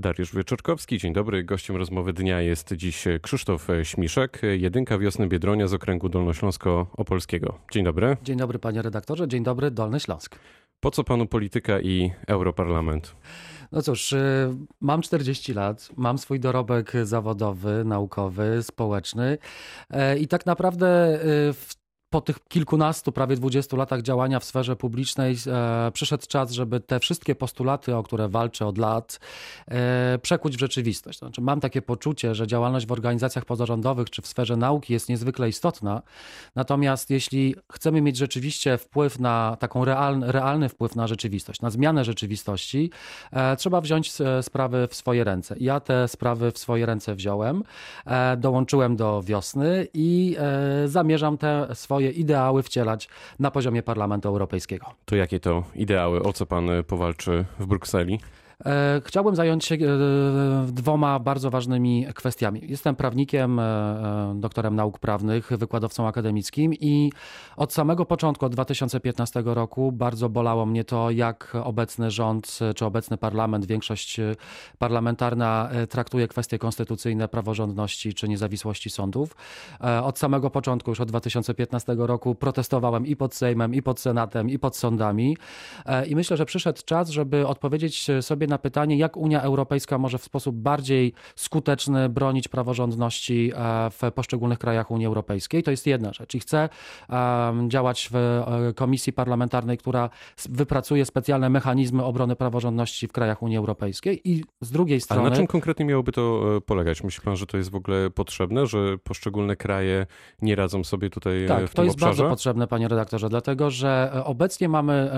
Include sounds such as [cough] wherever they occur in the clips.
Dariusz Wieczorkowski, dzień dobry. Gościem rozmowy dnia jest dziś Krzysztof Śmiszek, jedynka wiosny Biedronia z okręgu Dolnośląsko-Opolskiego. Dzień dobry. Dzień dobry panie redaktorze, dzień dobry Dolny Śląsk. Po co panu polityka i europarlament? No cóż, y, mam 40 lat, mam swój dorobek zawodowy, naukowy, społeczny e, i tak naprawdę y, w po tych kilkunastu, prawie dwudziestu latach działania w sferze publicznej e, przyszedł czas, żeby te wszystkie postulaty, o które walczę od lat, e, przekuć w rzeczywistość. Znaczy, mam takie poczucie, że działalność w organizacjach pozarządowych czy w sferze nauki jest niezwykle istotna. Natomiast jeśli chcemy mieć rzeczywiście wpływ na taką realny, realny wpływ na rzeczywistość, na zmianę rzeczywistości, e, trzeba wziąć e, sprawy w swoje ręce. Ja te sprawy w swoje ręce wziąłem, e, dołączyłem do wiosny i e, zamierzam te swoje swoje ideały wcielać na poziomie Parlamentu Europejskiego. To jakie to ideały? O co pan powalczy w Brukseli? E, chciałbym zająć się e, dwoma bardzo ważnymi kwestiami. Jestem prawnikiem, e, doktorem nauk prawnych, wykładowcą akademickim i od samego początku, od 2015 roku, bardzo bolało mnie to, jak obecny rząd czy obecny parlament, większość parlamentarna traktuje kwestie konstytucyjne, praworządności czy niezawisłości sądów. Od samego początku, już od 2015 roku, protestowałem i pod Sejmem, i pod Senatem, i pod sądami. I myślę, że przyszedł czas, żeby odpowiedzieć sobie na pytanie, jak Unia Europejska może w sposób bardziej skuteczny bronić praworządności e, w poszczególnych krajach Unii Europejskiej. To jest jedna rzecz. I chcę działać w e, komisji parlamentarnej, która wypracuje specjalne mechanizmy obrony praworządności w krajach Unii Europejskiej. I z drugiej strony. Ale na czym konkretnie miałoby to e, polegać? Myśli pan, że to jest w ogóle potrzebne, że poszczególne kraje nie radzą sobie tutaj tak, w tym to jest obszarze? bardzo potrzebne, panie redaktorze, dlatego że obecnie mamy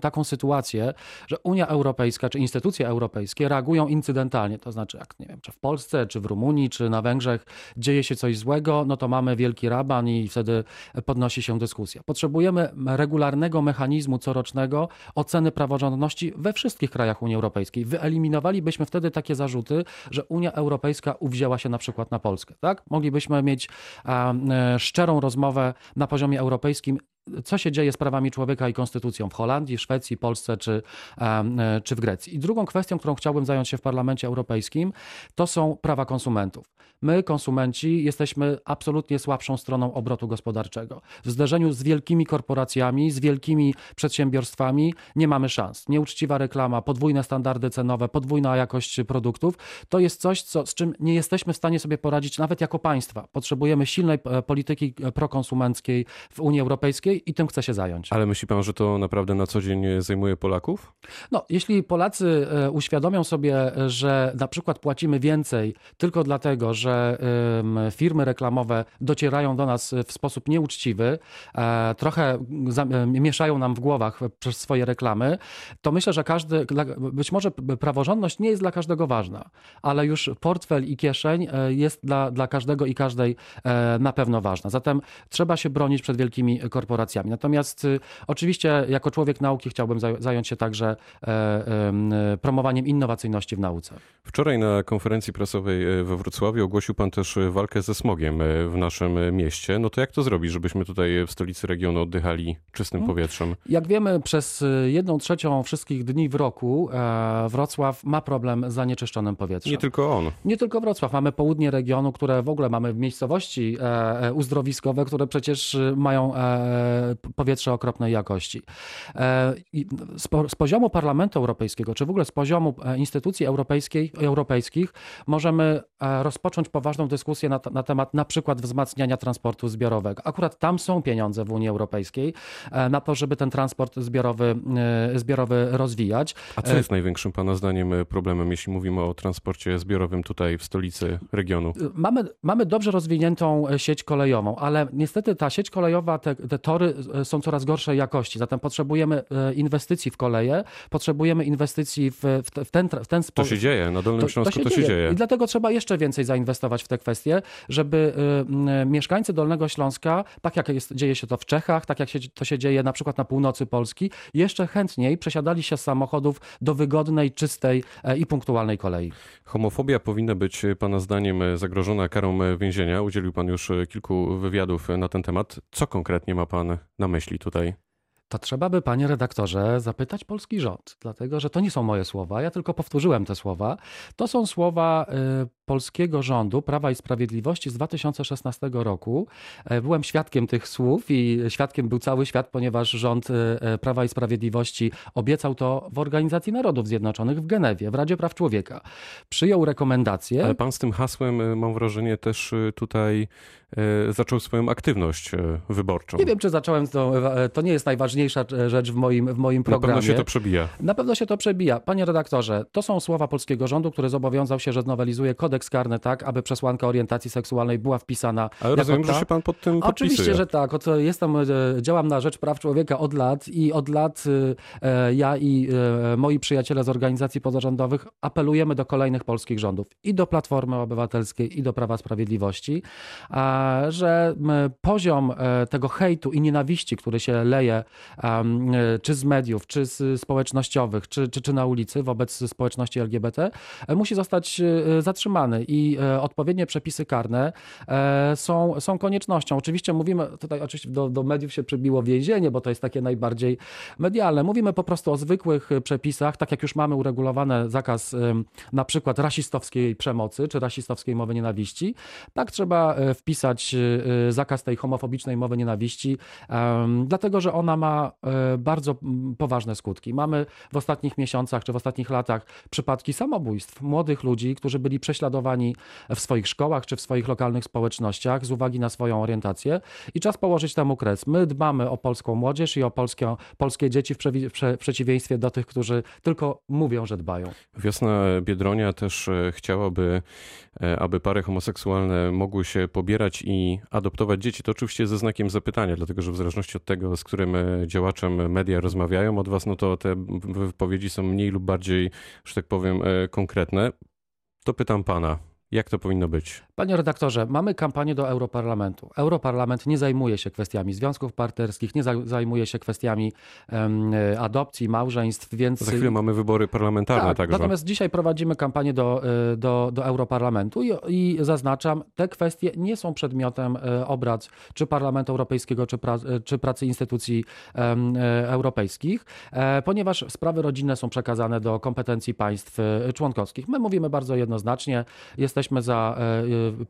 taką sytuację, że Unia Europejska czy instytucje instytucje europejskie reagują incydentalnie, to znaczy jak nie wiem, czy w Polsce, czy w Rumunii, czy na Węgrzech dzieje się coś złego, no to mamy wielki raban i wtedy podnosi się dyskusja. Potrzebujemy regularnego mechanizmu corocznego oceny praworządności we wszystkich krajach Unii Europejskiej. Wyeliminowalibyśmy wtedy takie zarzuty, że Unia Europejska uwzięła się na przykład na Polskę. Tak? Moglibyśmy mieć e, szczerą rozmowę na poziomie europejskim, co się dzieje z prawami człowieka i konstytucją w Holandii, Szwecji, Polsce czy, e, czy w Grecji. I drugą kwestią, którą chciałbym zająć się w Parlamencie Europejskim, to są prawa konsumentów. My, konsumenci, jesteśmy absolutnie słabszą stroną obrotu gospodarczego. W zderzeniu z wielkimi korporacjami, z wielkimi przedsiębiorstwami nie mamy szans. Nieuczciwa reklama, podwójne standardy cenowe, podwójna jakość produktów to jest coś, co, z czym nie jesteśmy w stanie sobie poradzić nawet jako państwa. Potrzebujemy silnej e, polityki e, prokonsumenckiej w Unii Europejskiej i tym chcę się zająć. Ale myśli pan, że to naprawdę na co dzień zajmuje Polaków? No, jeśli Polacy e, uświadomią sobie, że na przykład płacimy więcej tylko dlatego, że firmy reklamowe docierają do nas w sposób nieuczciwy, e, trochę mieszają nam w głowach przez swoje reklamy, to myślę, że każdy, być może praworządność nie jest dla każdego ważna, ale już portfel i kieszeń e, jest dla, dla każdego i każdej e, na pewno ważna. Zatem trzeba się bronić przed wielkimi korporacjami. Natomiast oczywiście jako człowiek nauki chciałbym zająć się także promowaniem innowacyjności w nauce. Wczoraj na konferencji prasowej we Wrocławiu ogłosił pan też e, walkę ze smogiem e, w naszym e, mieście. No to jak to zrobić, żebyśmy tutaj w stolicy regionu oddychali czystym hmm. powietrzem? Jak wiemy, przez jedną trzecią wszystkich dni w roku Wrocław ma problem z zanieczyszczonym powietrzem. Nie tylko on. Nie tylko Wrocław. Mamy południe regionu, które w ogóle mamy miejscowości uzdrowiskowe, które przecież mają powietrze okropnej jakości. Z poziomu Parlamentu Europejskiego, czy w ogóle z poziomu instytucji europejskich możemy rozpocząć poważną dyskusję na, na, temat na przykład wzmacniania transportu zbiorowego. Akurat tam są pieniądze w Unii Europejskiej e, na to, żeby ten transport zbiorowy, e, zbiorowy rozwijać. A co jest największym Pana zdaniem problemem, jeśli mówimy o transporcie zbiorowym tutaj w stolicy regionu? Mamy, mamy dobrze rozwiniętą sieć kolejową, ale niestety ta sieć kolejowa, te, te tory są coraz gorszej jakości, zatem potrzebujemy e, inwestycji w koleje, potrzebujemy inwestycji w, w ten, w ten sposób. To się dzieje, na Dolnym Śląsku to, to, się, to się dzieje. dzieje. I dlatego trzeba jeszcze więcej zainwestować w te kwestie, żeby y, mieszkańcy Dolnego Śląska, tak jak jest, dzieje się to w Czechach, tak jak się, to się dzieje na przykład na północy Polski, jeszcze chętniej przesiadali się z samochodów do wygodnej, czystej e, i punktualnej kolei. Homofobia powinna być Pana zdaniem zagrożona karą więzienia. Udzielił Pan już kilku wywiadów na ten temat. Co konkretnie ma Pan na myśli tutaj? To trzeba by, panie redaktorze, zapytać polski rząd, dlatego że to nie są moje słowa, ja tylko powtórzyłem te słowa. To są słowa y, polskiego rządu Prawa i Sprawiedliwości z 2016 roku. E, byłem świadkiem tych słów i świadkiem był cały świat, ponieważ rząd y, Prawa i Sprawiedliwości obiecał to w Organizacji Narodów Zjednoczonych w Genewie, w Radzie Praw Człowieka. Przyjął rekomendacje. Ale pan z tym hasłem, mam wrażenie, też tutaj zaczął swoją aktywność wyborczą. Nie wiem, czy zacząłem, to, to nie jest najważniejsza rzecz w moim, w moim programie. Na pewno się to przebija. Na pewno się to przebija. Panie redaktorze, to są słowa polskiego rządu, który zobowiązał się, że znowelizuje kodeks karny tak, aby przesłanka orientacji seksualnej była wpisana. Ale rozumiem, ta... że się pan pod tym podpisuje. Oczywiście, że tak. Od, jestem, e, działam na rzecz praw człowieka od lat i od lat e, ja i e, moi przyjaciele z organizacji pozarządowych apelujemy do kolejnych polskich rządów i do Platformy Obywatelskiej i do Prawa Sprawiedliwości, że poziom tego hejtu i nienawiści, który się leje czy z mediów, czy z społecznościowych, czy, czy, czy na ulicy wobec społeczności LGBT, musi zostać zatrzymany i e, odpowiednie przepisy karne e, są, są koniecznością. Oczywiście mówimy, tutaj oczywiście do, do mediów się przybiło więzienie, bo to jest takie najbardziej medialne. Mówimy po prostu o zwykłych przepisach, tak jak już mamy uregulowane zakaz na przykład rasistowskiej przemocy, czy rasistowskiej mowy nienawiści, tak trzeba e, wpisać zakaz tej homofobicznej mowy nienawiści, dlatego że ona ma bardzo poważne skutki. Mamy w ostatnich miesiącach czy w ostatnich latach przypadki samobójstw młodych ludzi, którzy byli prześladowani w swoich szkołach czy w swoich lokalnych społecznościach z uwagi na swoją orientację i czas położyć temu kres. My dbamy o polską młodzież i o polskie, polskie dzieci w, w przeciwieństwie do tych, którzy tylko mówią, że dbają. Wiosna Biedronia też e, chciałaby, e, aby pary homoseksualne mogły się pobierać i adoptować dzieci. To oczywiście ze znakiem zapytania, dlatego że w zależności od tego, z którym e, działaczem media rozmawiają od was, no to te wypowiedzi są mniej lub bardziej, że tak powiem, konkretne. To pytam pana, jak to powinno być? Panie redaktorze, mamy kampanię do Europarlamentu. Europarlament nie zajmuje się kwestiami związków partnerskich, nie zajmuje się kwestiami um, adopcji, małżeństw, więc... Za chwilę mamy wybory parlamentarne tak, także. Natomiast dzisiaj prowadzimy kampanię do, e, do, do Europarlamentu i, i zaznaczam, te kwestie nie są przedmiotem e, obrad czy Parlamentu Europejskiego, czy, pra, czy pracy instytucji um, europejskich, ponieważ sprawy rodzinne są przekazane do kompetencji państw członkowskich. My mówimy bardzo jednoznacznie, jesteśmy za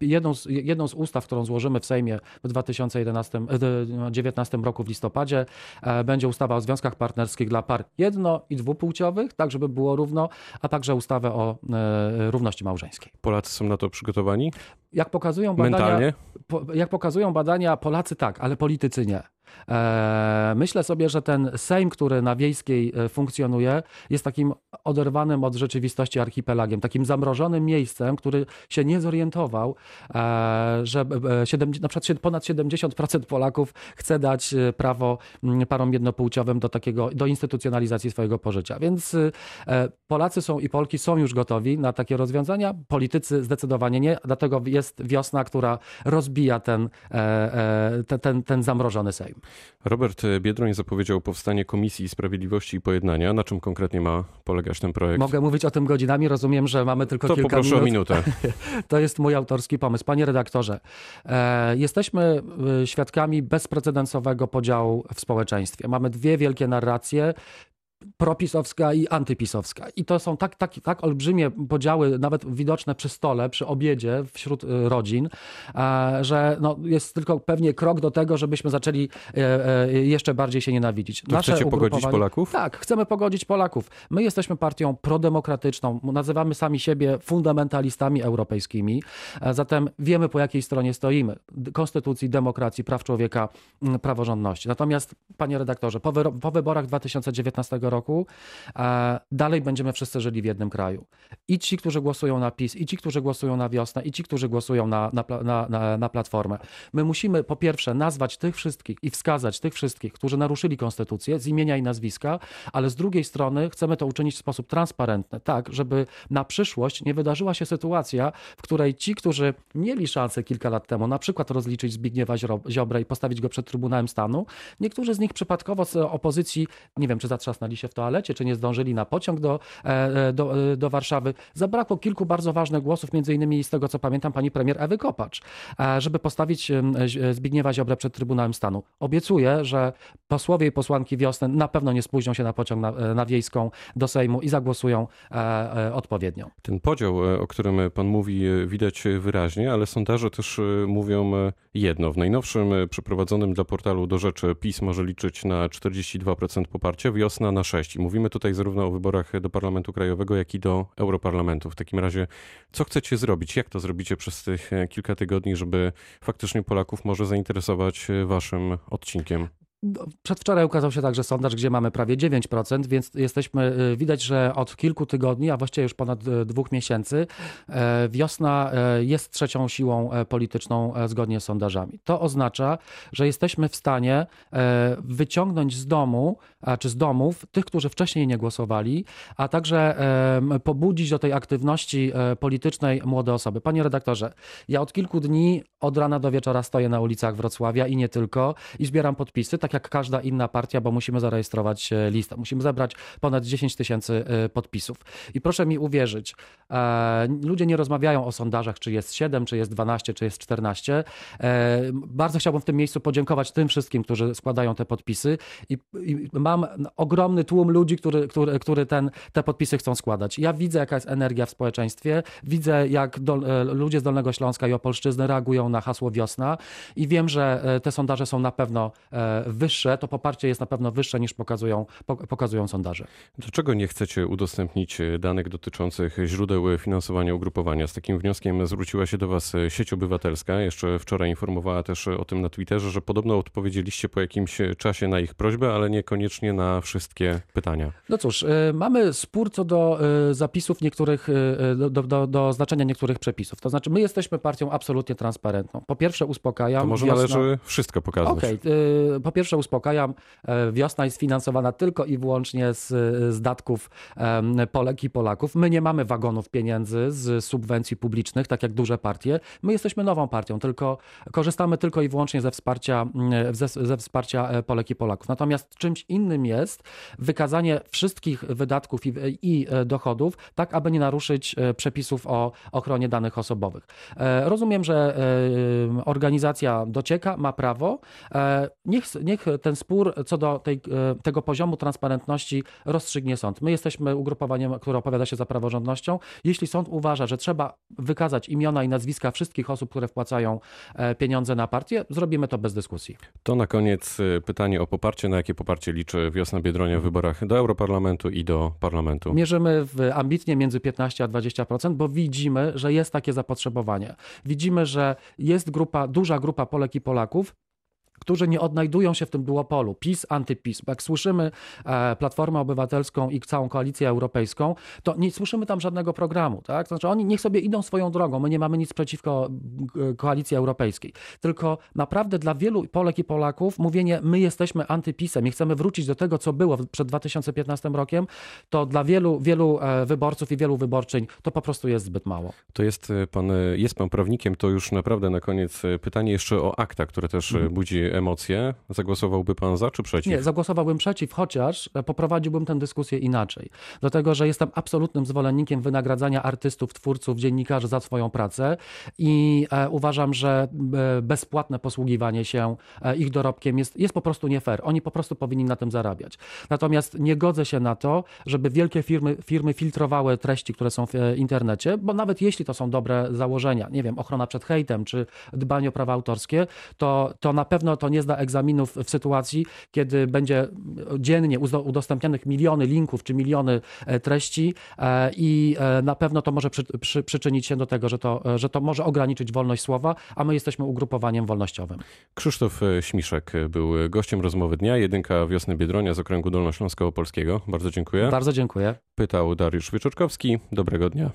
jedną z, jedną z ustaw, którą złożymy w Sejmie w 2019 roku w listopadzie, e, będzie ustawa o związkach partnerskich dla par jedno- i dwupłciowych, tak żeby było równo, a także ustawę o e, równości małżeńskiej. Polacy są na to przygotowani? Jak pokazują badania, Mentalnie? jak pokazują badania, Polacy tak, ale politycy nie. E, myślę sobie, że ten Sejm, który na wiejskiej e, funkcjonuje, jest takim oderwanym od rzeczywistości archipelagiem, takim zamrożonym miejscem, który się nie zorientował, e, że na przykład ponad 70% Polaków chce dać prawo parom jednopłciowym do takiego, do instytucjonalizacji swojego pożycia. Więc Polacy są i Polki są już gotowi na takie rozwiązania, politycy zdecydowanie nie, dlatego jest wiosna, która rozbija ten, ten, ten zamrożony Sejm. Robert Biedroń zapowiedział powstanie Komisji Sprawiedliwości i Pojednania. Na czym konkretnie ma polegać ten projekt? Mogę mówić o tym godzinami, rozumiem, że mamy tylko to kilka poproszę minut. o minutę. [laughs] to jest mój autorski pomysł. Panie redaktorze, e, jesteśmy e, świadkami bezprecedensowego podziału w społeczeństwie. Mamy dwie wielkie narracje propisowska i antypisowska. I to są tak, tak, tak olbrzymie podziały, nawet widoczne przy stole, przy obiedzie wśród y, rodzin, że no, jest tylko pewnie krok do tego, żebyśmy zaczęli e, e, jeszcze bardziej się nienawidzić. To Nasze chcecie pogodzić Polaków? Tak, chcemy pogodzić Polaków. My jesteśmy partią prodemokratyczną, nazywamy sami siebie fundamentalistami europejskimi, zatem wiemy po jakiej stronie stoimy. Konstytucji, demokracji, praw człowieka, praworządności. Natomiast, panie redaktorze, po, po wyborach 2019 roku, dalej będziemy wszyscy żyli w jednym kraju. I ci, którzy głosują na PiS, i ci, którzy głosują na wiosnę, i ci, którzy głosują na, na, na, na Platformę. My musimy po pierwsze nazwać tych wszystkich i wskazać tych wszystkich, którzy naruszyli konstytucję z imienia i nazwiska, ale z drugiej strony chcemy to uczynić w sposób transparentny, tak, żeby na przyszłość nie wydarzyła się sytuacja, w której ci, którzy mieli szansę kilka lat temu na przykład rozliczyć Zbigniewa Ziobrę i postawić go przed Trybunałem Stanu, niektórzy z nich przypadkowo z opozycji, nie wiem, czy zatrzasnęli się w toalecie, czy nie zdążyli na pociąg do, do, do Warszawy. Zabrakło kilku bardzo ważnych głosów, między innymi z tego, co pamiętam, pani premier Ewy Kopacz, żeby postawić Zbigniewa Ziobrę przed Trybunałem Stanu. Obiecuję, że posłowie i posłanki wiosny na pewno nie spóźnią się na pociąg na, na Wiejską do Sejmu i zagłosują odpowiednio. Ten podział, o którym pan mówi, widać wyraźnie, ale sondaże też mówią jedno. W najnowszym przeprowadzonym dla portalu do rzeczy PiS może liczyć na 42% poparcia, wiosna na 6%. I mówimy tutaj zarówno o wyborach do Parlamentu Krajowego, jak i do Europarlamentu. W takim razie, co chcecie zrobić? Jak to zrobicie przez tych kilka tygodni, żeby faktycznie Polaków może zainteresować waszym odcinkiem? No, przedwczoraj ukazał się także sondaż, gdzie mamy prawie 9%, więc jesteśmy, y, widać, że od kilku tygodni, a właściwie już ponad y, dwóch miesięcy, e, wiosna jest trzecią siłą polityczną zgodnie z sondażami. To oznacza, że jesteśmy w stanie wyciągnąć z domu, czy z domów tych, którzy wcześniej nie głosowali, a także pobudzić do tej aktywności politycznej młode osoby. Panie redaktorze, ja od kilku dni, od rana do wieczora stoję na ulicach Wrocławia i nie tylko i zbieram podpisy. Tak tak jak każda inna partia, bo musimy zarejestrować e, listę. Musimy zebrać ponad 10 tysięcy e, podpisów. I proszę mi uwierzyć, e, ludzie nie rozmawiają o sondażach, czy jest 7, czy jest 12, czy jest 14. Bardzo chciałbym w tym miejscu podziękować tym wszystkim, którzy składają te podpisy i, mam ogromny tłum ludzi, który, który, który ten, te podpisy chcą składać. Ja widzę, jaka jest energia w społeczeństwie, widzę, jak do, ludzie z Dolnego Śląska i Opolszczyzny reagują na hasło wiosna i wiem, że te sondaże są na pewno wyższe, to poparcie jest na pewno wyższe niż pokazują, pokazują sondaże. Dlaczego nie chcecie udostępnić e, danych dotyczących źródeł finansowania ugrupowania? Z takim wnioskiem zwróciła się do Was e, sieć obywatelska. Jeszcze wczoraj informowała też o tym na Twitterze, że podobno odpowiedzieliście po jakimś czasie na ich prośbę, ale niekoniecznie na wszystkie pytania. No cóż, e, mamy spór co do zapisów niektórych, do, do, do znaczenia niektórych przepisów. To znaczy, my jesteśmy partią absolutnie transparentną. Po pierwsze uspokajam. To może wiosna... należy wszystko pokazać. Okej, okay. po pierwsze pierwsze uspokajam, e, wiosna jest finansowana tylko i wyłącznie z, z datków Polek i Polaków. My nie mamy wagonów pieniędzy z subwencji publicznych, tak jak duże partie. My jesteśmy nową partią, tylko korzystamy tylko i wyłącznie ze wsparcia, ze, ze wsparcia e, Polek i Polaków. Natomiast czymś innym jest wykazanie wszystkich wydatków i, i e, dochodów, tak aby nie naruszyć przepisów o ochronie danych osobowych. Rozumiem, że organizacja docieka, ma prawo. Niech, niech niech ten spór co do tej, e, tego poziomu transparentności rozstrzygnie sąd. My jesteśmy ugrupowaniem, które opowiada się za praworządnością. Jeśli sąd uważa, że trzeba wykazać imiona i nazwiska wszystkich osób, które wpłacają e, pieniądze na partię, zrobimy to bez dyskusji. To na koniec e, pytanie o poparcie. Na jakie poparcie liczy Wiosna Biedronia w wyborach do Europarlamentu i do Parlamentu? Mierzymy w ambitnie między 15 a 20%, bo widzimy, że jest takie zapotrzebowanie. Widzimy, że jest grupa, duża grupa Polek i Polaków, którzy nie odnajdują się w tym duopolu PiS, antyPiS. Jak słyszymy e, Platformę Obywatelską i całą Koalicję Europejską, to nie słyszymy tam żadnego programu. Tak? To znaczy oni niech sobie idą swoją drogą. My nie mamy nic przeciwko e, Koalicji Europejskiej. Tylko naprawdę dla wielu Polek i Polaków mówienie my jesteśmy antypisem i chcemy wrócić do tego, co było przed 2015 rokiem, to dla wielu, wielu e, wyborców i wielu wyborczyń to po prostu jest zbyt mało. To jest pan, jest pan prawnikiem, to już naprawdę na koniec pytanie jeszcze o akta, które też mhm. budzi emocje, zagłosowałby pan za czy przeciw? Nie, zagłosowałbym przeciw, chociaż poprowadziłbym tę dyskusję inaczej. Dlatego, że jestem absolutnym zwolennikiem wynagradzania artystów, twórców, dziennikarzy za swoją pracę i e, uważam, że e, bezpłatne posługiwanie się e, ich dorobkiem jest, jest po prostu nie fair. Oni po prostu powinni na tym zarabiać. Natomiast nie godzę się na to, żeby wielkie firmy, firmy filtrowały treści, które są w internecie, bo nawet jeśli to są dobre założenia, nie wiem, ochrona przed hejtem czy dbanie o prawa autorskie, to, to na pewno to nie zda egzaminów w sytuacji, kiedy będzie dziennie udostępnianych miliony linków czy miliony e, treści e, i e, na pewno to może przy, przy, przyczynić się do tego, że to, że to może ograniczyć wolność słowa, a my jesteśmy ugrupowaniem wolnościowym. Krzysztof Śmiszek był gościem rozmowy dnia, jedynka Wiosny Biedronia z okręgu Dolnośląskiego Polskiego. Bardzo dziękuję. Bardzo dziękuję. Pytał Dariusz Wieczorkowski. Dobrego dnia.